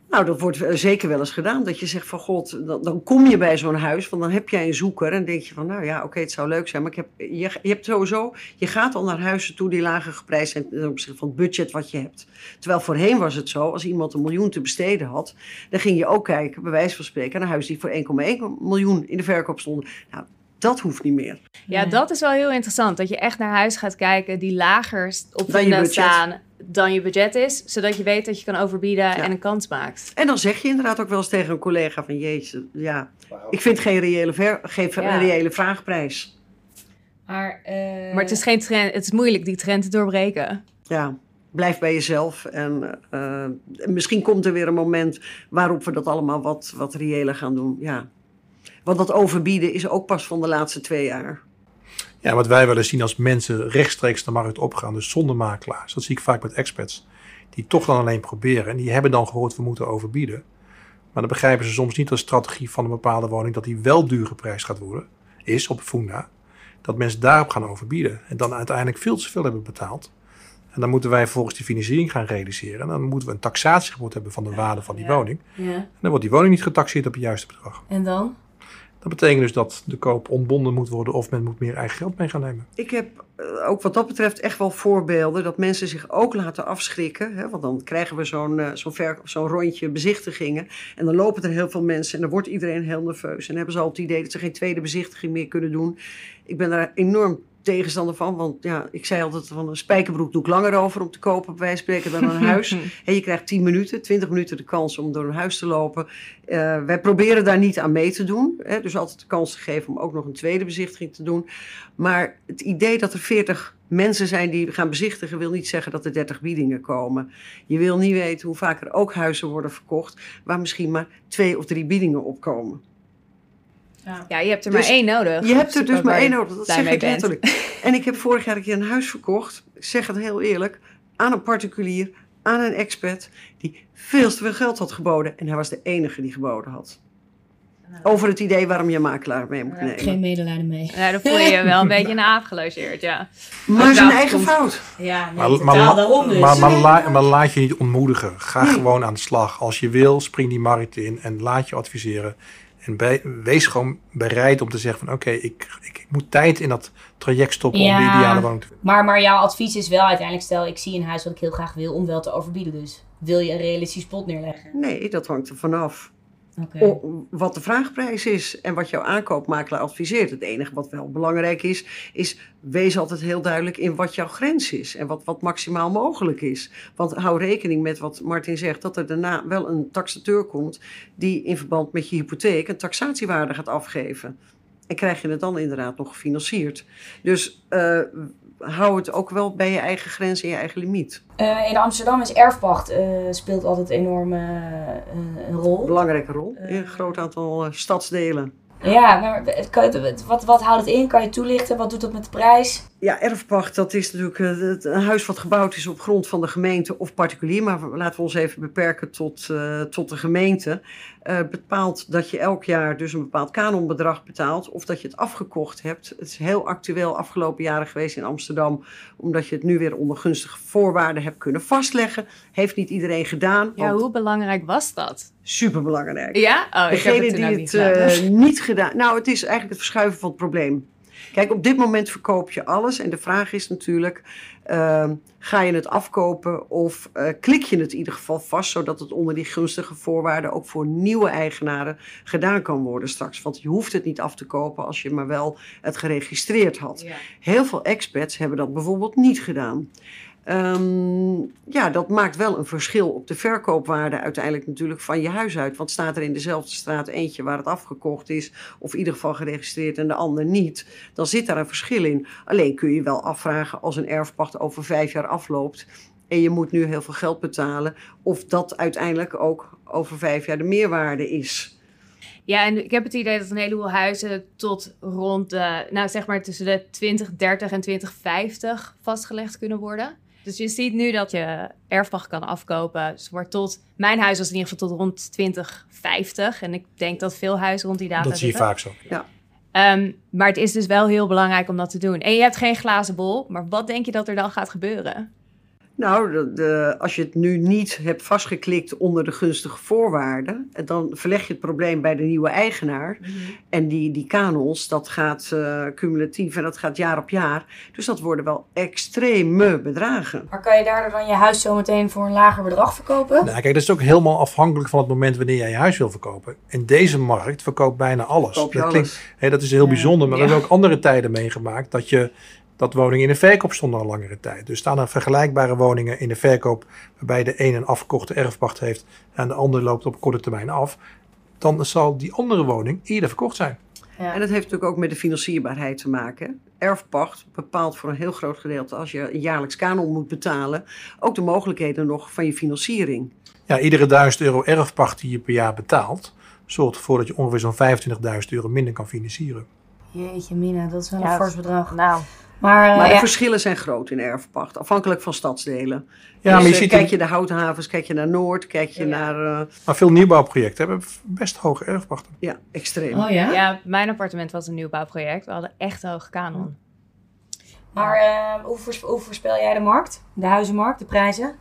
Nou, dat wordt eh, zeker wel eens gedaan. Dat je zegt van god, dan, dan kom je bij zo'n huis. Want dan heb jij een zoeker en denk je van nou ja, oké, het zou leuk zijn. Maar ik heb, je, je hebt sowieso, je gaat al naar huizen toe die lager geprijsd zijn ten opzichte van het budget wat je hebt. Terwijl voorheen was het zo, als iemand een miljoen te besteden had, dan ging je ook kijken, bij wijze van spreken, naar huizen die voor 1,1 miljoen in de verkoop stonden. Nou, dat hoeft niet meer. Ja, dat is wel heel interessant. Dat je echt naar huis gaat kijken die lager op budget. staan dan je budget is. Zodat je weet dat je kan overbieden Ja. en een kans maakt. En dan zeg je inderdaad ook wel eens tegen een collega van jeetje, ja, ik vind geen reële, ver, geen Ja. reële vraagprijs. Maar, eh, Maar het is geen trend. Het is moeilijk die trend te doorbreken. ja, blijf bij jezelf. En eh, misschien komt er weer een moment waarop we dat allemaal wat, wat reëler gaan doen. Ja. Want dat overbieden is ook pas van de laatste twee jaar. Ja, wat wij willen zien als mensen rechtstreeks de markt opgaan, dus zonder makelaars. Dat zie ik vaak met experts. Die toch dan alleen proberen. En die hebben dan gehoord, we moeten overbieden. Maar dan begrijpen ze soms niet de strategie van een bepaalde woning, dat die wel duur geprijsd gaat worden, is op Funda. Dat mensen daarop gaan overbieden. En dan uiteindelijk veel te veel hebben betaald. En dan moeten wij vervolgens die financiering gaan realiseren. En dan moeten we een taxatiegebod hebben van de waarde van die Ja. woning. Ja. En dan wordt die woning niet getaxeerd op het juiste bedrag. En dan? Dat betekent dus dat de koop ontbonden moet worden of men moet meer eigen geld mee gaan nemen. Ik heb eh, ook wat dat betreft echt wel voorbeelden dat mensen zich ook laten afschrikken. Hè? Want dan krijgen we zo'n eh, zo'n zo'n rondje bezichtigingen. En dan lopen er heel veel mensen en dan wordt iedereen heel nerveus. En hebben ze al het idee dat ze geen tweede bezichtiging meer kunnen doen. Ik ben daar enorm tegenstander van. Want ja, ik zei altijd van een spijkerbroek doe ik langer over om te kopen, bij spreken, dan een [laughs] huis. En je krijgt 10 minuten, 20 minuten de kans om door een huis te lopen. Eh, wij proberen daar niet aan mee te doen. Hè? Dus altijd de kans te geven om ook nog een tweede bezichtiging te doen. Maar het idee dat er 40 mensen zijn die gaan bezichtigen, wil niet zeggen dat er 30 biedingen komen. Je wil niet weten hoe vaak er ook huizen worden verkocht, waar misschien maar twee of drie biedingen op Ja, je hebt er Dus maar één nodig. Je hebt er dus maar één nodig. Dat zeg ik bent. letterlijk. [laughs] En ik heb vorig jaar een keer een huis verkocht. Ik zeg het heel eerlijk. Aan een particulier, aan een expert. Die veel te veel geld had geboden. En hij was de enige die geboden had. Over het idee waarom je makelaar mee moet nemen. Geen medelijden mee. Ja, dan voel je je wel een [laughs] beetje een aap gelogeerd, ja. Maar zijn eigen komt- fout. Ja, nee, Maar, totaal maar, daarom dus. maar, maar, la- maar laat je niet ontmoedigen. Ga gewoon aan de slag. Als je wil, spring die markt in en laat je adviseren. En bij- wees gewoon bereid om te zeggen van oké, ik, ik, ik moet tijd in dat traject stoppen om die ideale woning te vinden. Maar, maar jouw advies is wel uiteindelijk, stel ik zie een huis wat ik heel graag wil, om wel te overbieden dus. Wil je een realistisch pot neerleggen? Nee, dat hangt er vanaf. Wat de vraagprijs is en wat jouw aankoopmakelaar adviseert. Het enige wat wel belangrijk is, is wees altijd heel duidelijk in wat jouw grens is en wat, wat maximaal mogelijk is. Want hou rekening met wat Martin zegt, dat er daarna wel een taxateur komt die in verband met je hypotheek een taxatiewaarde gaat afgeven. En krijg je het dan inderdaad nog gefinancierd. Dus eh, hou het ook wel bij je eigen grens en je eigen limiet. Eh, in Amsterdam is erfpacht eh, speelt altijd enorm eh, een, een rol. Belangrijke rol in een groot aantal stadsdelen. Ja, maar wat, wat houdt het in? Kan je toelichten? Wat doet dat met de prijs? Ja, erfpacht, dat is natuurlijk eh, het- een huis wat gebouwd is op grond van de gemeente of particulier. Maar laten we ons even beperken tot, eh, tot de gemeente. Eh, bepaalt dat je elk jaar dus een bepaald kanonbedrag betaalt. Of dat je het afgekocht hebt. Het is heel actueel afgelopen jaren geweest in Amsterdam. Omdat je het nu weer onder gunstige voorwaarden hebt kunnen vastleggen. Heeft niet iedereen gedaan. Ja, hoe belangrijk was dat? Superbelangrijk. Ja? Oh, ik heb het die ook het niet niet gedaan. Nou, het is eigenlijk het verschuiven van het probleem. Kijk, op dit moment verkoop je alles. En de vraag is natuurlijk: ehm, ga je het afkopen of eh, klik je het in ieder geval vast, zodat het onder die gunstige voorwaarden ook voor nieuwe eigenaren gedaan kan worden straks? Want je hoeft het niet af te kopen als je maar wel het geregistreerd had. Ja. Heel veel expats hebben dat bijvoorbeeld niet gedaan. Ehm, ja, dat maakt wel een verschil op de verkoopwaarde uiteindelijk natuurlijk van je huis uit. Want staat er in dezelfde straat eentje waar het afgekocht is, of in ieder geval geregistreerd en de ander niet, dan zit daar een verschil in. Alleen kun je wel afvragen als een erfpacht over vijf jaar afloopt en je moet nu heel veel geld betalen, of dat uiteindelijk ook over vijf jaar de meerwaarde is. Ja, en ik heb het idee dat een heleboel huizen tot rond de, nou zeg maar tussen de 2030 en 2050 vastgelegd kunnen worden. Dus je ziet nu dat je erfpacht kan afkopen. Dus wordt tot, mijn huis was in ieder geval tot rond 2050. En ik denk dat veel huizen rond die data Dat zie je zitten. vaak zo. Ehm, maar het is dus wel heel belangrijk om dat te doen. En je hebt geen glazen bol, maar wat denk je dat er dan gaat gebeuren? Nou, de, de- als je het nu niet hebt vastgeklikt onder de gunstige voorwaarden, dan verleg je het probleem bij de nieuwe eigenaar. En die, die kanons, dat gaat eh, cumulatief en dat gaat jaar op jaar. Dus dat worden wel extreme bedragen. Maar kan je daardoor dan je huis zo meteen voor een lager bedrag verkopen? Nou, kijk, dat is ook helemaal afhankelijk van het moment wanneer jij je huis wil verkopen. In deze markt verkoopt bijna alles. Dat, alles. hè, dat is heel bijzonder, maar we hebben ook andere tijden meegemaakt dat je dat woningen in de verkoop stonden al langere tijd. Dus staan er vergelijkbare woningen in de verkoop waarbij de een een afgekochte erfpacht heeft en de ander loopt op korte termijn af. Dan zal die andere woning eerder verkocht zijn. Ja. En dat heeft natuurlijk ook met de financierbaarheid te maken. Erfpacht bepaalt voor een heel groot gedeelte, als je een jaarlijks kanon moet betalen, ook de mogelijkheden nog van je financiering. Ja, iedere 1000 euro erfpacht die je per jaar betaalt, zorgt ervoor dat je ongeveer zo'n 25.000 euro minder kan financieren. Jeetje mina, dat is wel Ja, een fors bedrag. Nou, Maar, eh, Maar de ja, verschillen zijn groot in erfpacht, afhankelijk van stadsdelen. Ja, Dus, maar je eh, ziet kijk je de houthavens, kijk je naar Noord, kijk je naar... eh, Maar veel nieuwbouwprojecten hebben best hoge erfpachten. ja, extreem. oh ja? ja, mijn appartement was een nieuwbouwproject. We hadden echt hoge kanon. Maar hoe, hoe voorspel jij de markt? De huizenmarkt, de prijzen?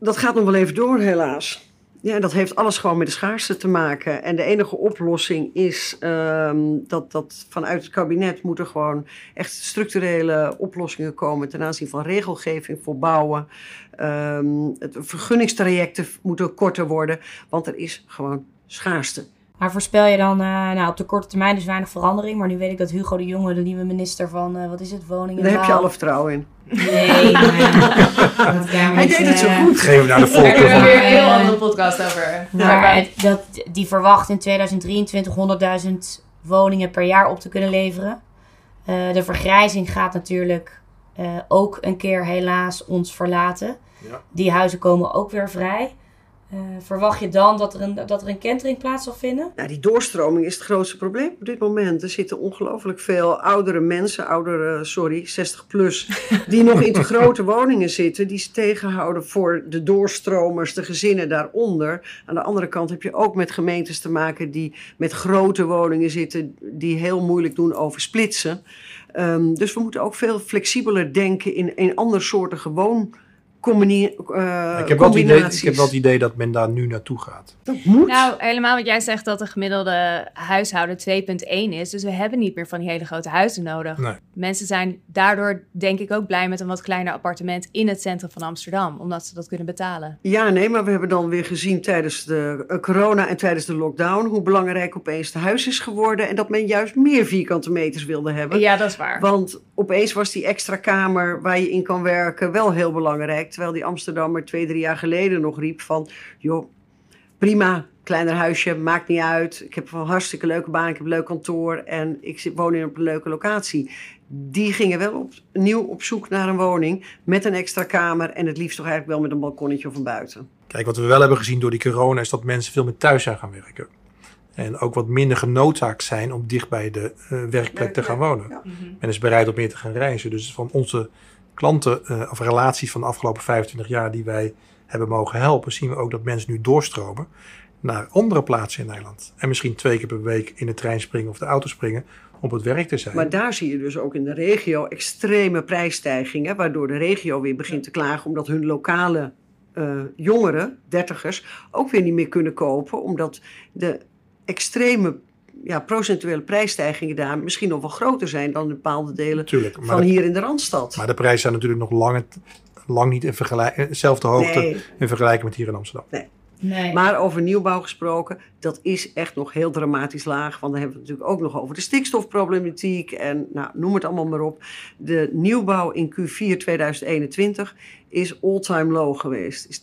Dat gaat nog wel even door, helaas. Ja, dat heeft alles gewoon met de schaarste te maken. En de enige oplossing is ehm, dat, dat vanuit het kabinet moeten gewoon echt structurele oplossingen komen ten aanzien van regelgeving voor bouwen. Ehm, het vergunningstrajecten moeten korter worden, want er is gewoon schaarste. Maar voorspel je dan, eh, nou op de korte termijn dus weinig verandering. Maar nu weet ik dat Hugo de Jonge, de nieuwe minister van, eh, wat is het, woningen? Daar heb je alle vertrouwen in. Nee, [laughs] daar Hij deed het zo eh, goed. Geven we naar de Daar voorkeur kunnen we weer een heel andere podcast over. Maar het- dat, die verwacht in 2023 100.000 woningen per jaar op te kunnen leveren. Eh, de vergrijzing gaat natuurlijk eh, ook een keer helaas ons verlaten. Ja. Die huizen komen ook weer vrij. Eh, verwacht je dan dat er, een, dat er een kentering plaats zal vinden? Nou, die doorstroming is het grootste probleem op dit moment. Er zitten ongelooflijk veel oudere mensen, oudere, sorry, 60 plus, [laughs] die nog in te grote woningen zitten, die ze tegenhouden voor de doorstromers, de gezinnen daaronder. Aan de andere kant heb je ook met gemeentes te maken die met grote woningen zitten, die heel moeilijk doen over splitsen. Ehm, dus we moeten ook veel flexibeler denken in, in andersoortige woon eh, ik, heb wel het idee, ik heb wel het idee dat men daar nu naartoe gaat. Dat moet. Nou, helemaal wat jij zegt dat de gemiddelde huishouden 2,1 is. Dus we hebben niet meer van die hele grote huizen nodig. Nee. Mensen zijn daardoor denk ik ook blij met een wat kleiner appartement in het centrum van Amsterdam. Omdat ze dat kunnen betalen. Ja, nee, maar we hebben dan weer gezien tijdens de eh, corona en tijdens de lockdown hoe belangrijk opeens de huis is geworden en dat men juist meer vierkante meters wilde hebben. Ja, dat is waar. Want opeens was die extra kamer waar je in kan werken wel heel belangrijk. Terwijl die Amsterdammer twee, drie jaar geleden nog riep van... joh, prima, kleiner huisje, maakt niet uit. Ik heb een hartstikke leuke baan, ik heb een leuk kantoor... en ik woon in op een leuke locatie. Die gingen wel opnieuw op zoek naar een woning met een extra kamer... en het liefst toch eigenlijk wel met een balkonnetje of een buiten. Kijk, wat we wel hebben gezien door die corona is dat mensen veel meer thuis zijn gaan werken. En ook wat minder genoodzaakt zijn om dicht bij de eh, werkplek te gaan wonen. Ja. Men is bereid om meer te gaan reizen. Dus van onze klanten eh, of relaties van de afgelopen 25 jaar die wij hebben mogen helpen, zien we ook dat mensen nu doorstromen naar andere plaatsen in Nederland. En misschien twee keer per week in de trein springen of de auto springen om op het werk te zijn. Maar daar zie je dus ook in de regio extreme prijsstijgingen, waardoor de regio weer begint te klagen omdat hun lokale eh, jongeren, dertigers, ook weer niet meer kunnen kopen, omdat de extreme ja, procentuele prijsstijgingen daar misschien nog wel groter zijn dan in bepaalde delen van de- hier in de Randstad. Maar de prijzen zijn natuurlijk nog lang, lang niet in vergelijk, eh, dezelfde hoogte Nee. in vergelijking met hier in Amsterdam. Nee. Maar over nieuwbouw gesproken, dat is echt nog heel dramatisch laag. Want dan hebben we het natuurlijk ook nog over de stikstofproblematiek en nou, noem het allemaal maar op. De nieuwbouw in Q4 2021 is all-time low geweest. Is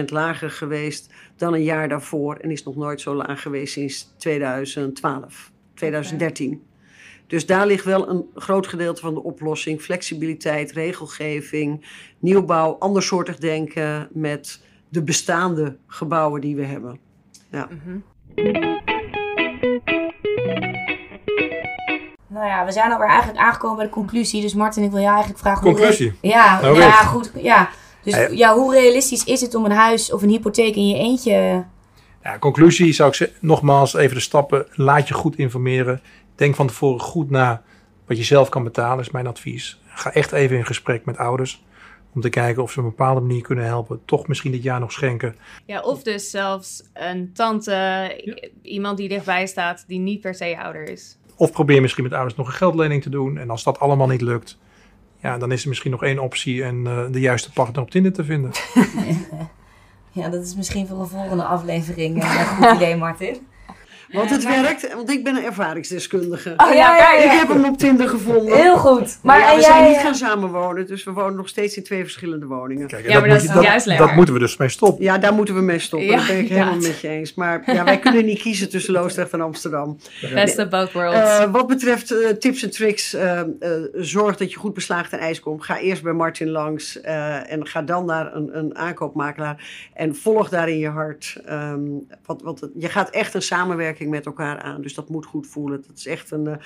22% lager geweest dan een jaar daarvoor en is nog nooit zo laag geweest sinds 2012, 2013. Dus daar ligt wel een groot gedeelte van de oplossing. Flexibiliteit, regelgeving, nieuwbouw, andersoortig denken met de bestaande gebouwen die we hebben. Ja. Nou ja, we zijn alweer eigenlijk aangekomen bij de conclusie. Dus Martin, ik wil jou eigenlijk vragen... hoe Conclusie? Ja, Oh, ja, goed. Ja. Dus ja, hoe realistisch is het om een huis of een hypotheek in je eentje... Ja, conclusie zou ik zeggen, nogmaals even de stappen. Laat je goed informeren. Denk van tevoren goed na wat je zelf kan betalen, is mijn advies. Ga echt even in gesprek met ouders. Om te kijken of ze op een bepaalde manier kunnen helpen. Toch misschien dit jaar nog schenken. Ja, of dus zelfs een tante, iemand die dichtbij staat, die niet per se ouder is. Of probeer misschien met ouders nog een geldlening te doen. En als dat allemaal niet lukt, ja, dan is er misschien nog één optie. En eh, de juiste partner op Tinder te vinden. [laughs] Ja, dat is misschien voor een volgende aflevering eh, een goed idee, Martin. Want het werkt, want ik ben een ervaringsdeskundige. Oh ja, ja, Ik ja. heb hem op Tinder gevonden. Heel goed. Maar Maar ja, en we zijn jij... niet gaan samenwonen, dus we wonen nog steeds in twee verschillende woningen. Kijk, Ja, maar dat is dan juist lekker. dat moeten we dus mee stoppen. Ja, daar moeten we mee stoppen. Ja, dat ben ik helemaal met je eens. Maar ja, wij kunnen niet kiezen tussen Loosdrecht en Amsterdam. Best of both worlds. Eh, wat betreft eh, tips en tricks, eh, eh, zorg dat je goed beslaagd ten ijs komt. Ga eerst bij Martin langs eh, en ga dan naar een, een aankoopmakelaar. En volg daarin je hart. Ehm, want, want het- je gaat echt een samenwerking met elkaar aan. Dus dat moet goed voelen. Dat is echt een, eh,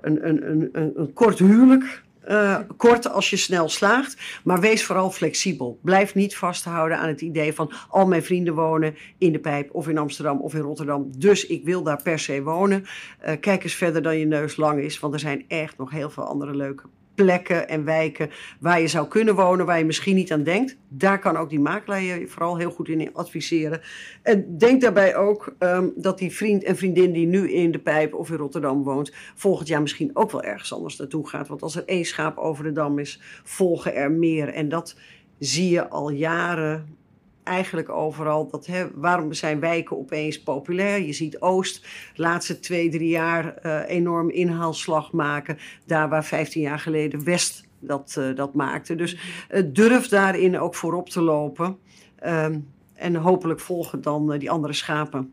een, een, een, een, kort huwelijk. Eh, kort als je snel slaagt, maar wees vooral flexibel. Blijf niet vasthouden aan het idee van al mijn vrienden wonen in de Pijp of in Amsterdam of in Rotterdam. Dus ik wil daar per se wonen. Eh, kijk eens verder dan je neus lang is, want er zijn echt nog heel veel andere leuke plekken en wijken waar je zou kunnen wonen, waar je misschien niet aan denkt. Daar kan ook die makelaar je vooral heel goed in adviseren. En denk daarbij ook ehm, dat die vriend en vriendin die nu in de Pijp of in Rotterdam woont, volgend jaar misschien ook wel ergens anders naartoe gaat. Want als er één schaap over de dam is, volgen er meer. En dat zie je al jaren eigenlijk overal. Dat, hè, waarom zijn wijken opeens populair? Je ziet Oost de laatste twee, drie jaar eh, enorm inhaalslag maken. Daar waar 15 jaar geleden West dat, eh, dat maakte. Dus eh, durf daarin ook voorop te lopen. Ehm, en hopelijk volgen dan eh, die andere schapen.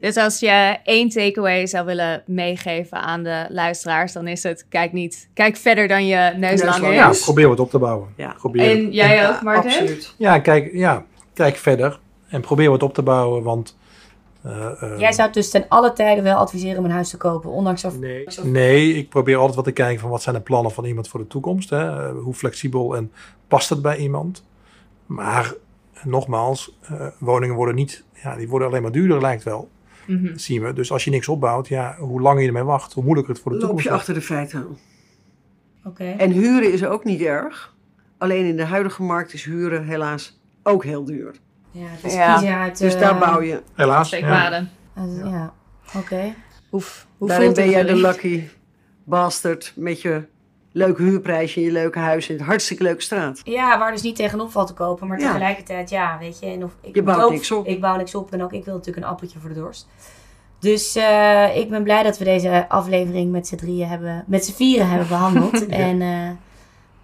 Dus als je één takeaway zou willen meegeven aan de luisteraars, dan is het: kijk niet, kijk verder dan je neus lang lang Ja, is. probeer wat op te bouwen. Ja. Probeer En jij ook, Martin? Absoluut. Ja, kijk, ja, kijk verder. En probeer wat op te bouwen, want... eh, eh, Jij zou het dus ten alle tijden wel adviseren om een huis te kopen, ondanks dat... Nee, nee, ik probeer altijd wat te kijken van wat zijn de plannen van iemand voor de toekomst. Hè? Eh, Hoe flexibel en past het bij iemand? Maar nogmaals, eh, woningen worden niet, ja, die worden alleen maar duurder lijkt wel. Mhm. Zien we. Dus als je niks opbouwt, ja, hoe langer je ermee wacht, hoe moeilijker het voor de Loop toekomst je wordt. achter de feiten aan. Oké. En huren is ook niet erg. Alleen in de huidige markt is huren helaas ook heel duur. Ja, het is Ja. kiezen uit... Dus eh, daar bouw je. Helaas. Ja. ja, oké. Oef. Hoe Daarin voelt ben jij de lucky bastard met je leuke huurprijsje in je leuke huis in een hartstikke leuke straat. Ja, waar dus niet tegenop valt te kopen. Maar Ja. tegelijkertijd, ja, weet je. En of, ik Je bouwt ook- niks op. Ik bouw niks op. En ook ik wil natuurlijk een appeltje voor de dorst. Dus eh, ik ben blij dat we deze aflevering met z'n drieën hebben, met z'n vieren hebben behandeld. [laughs] En eh,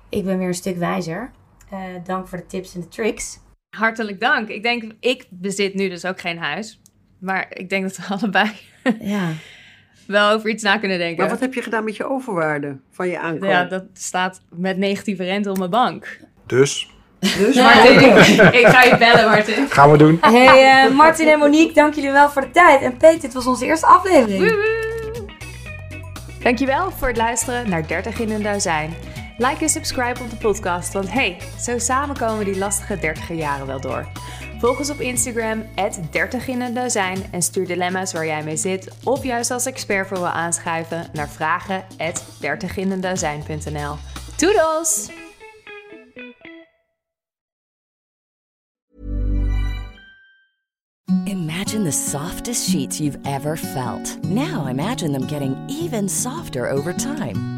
ik ben weer een stuk wijzer. Eh, dank voor de tips en de tricks. Hartelijk dank. Ik denk, ik bezit nu dus ook geen huis. Maar ik denk dat we [laughs] allebei Ja. wel over iets na kunnen denken. Maar wat heb je gedaan met je overwaarde van je aankoop? Ja, dat staat met negatieve rente op mijn bank. Dus, Dus Martin, ik, [laughs] ik ga je bellen, Martin. gaan we doen. Hey eh, Martin en Monique, dank jullie wel voor de tijd. En Peet, dit was onze eerste aflevering. Dankjewel voor het luisteren naar 30 in een dozijn. Like en subscribe op de podcast, want hey, zo samen komen die lastige 30 jaren wel door. Volg ons op Instagram, 30 in en stuur dilemma's waar jij mee zit of juist als expert voor wil aanschuiven naar vragen 30 in een dozijn.nl. Toedels! Imagine the softest sheets you've ever felt. Now imagine them getting even softer over time.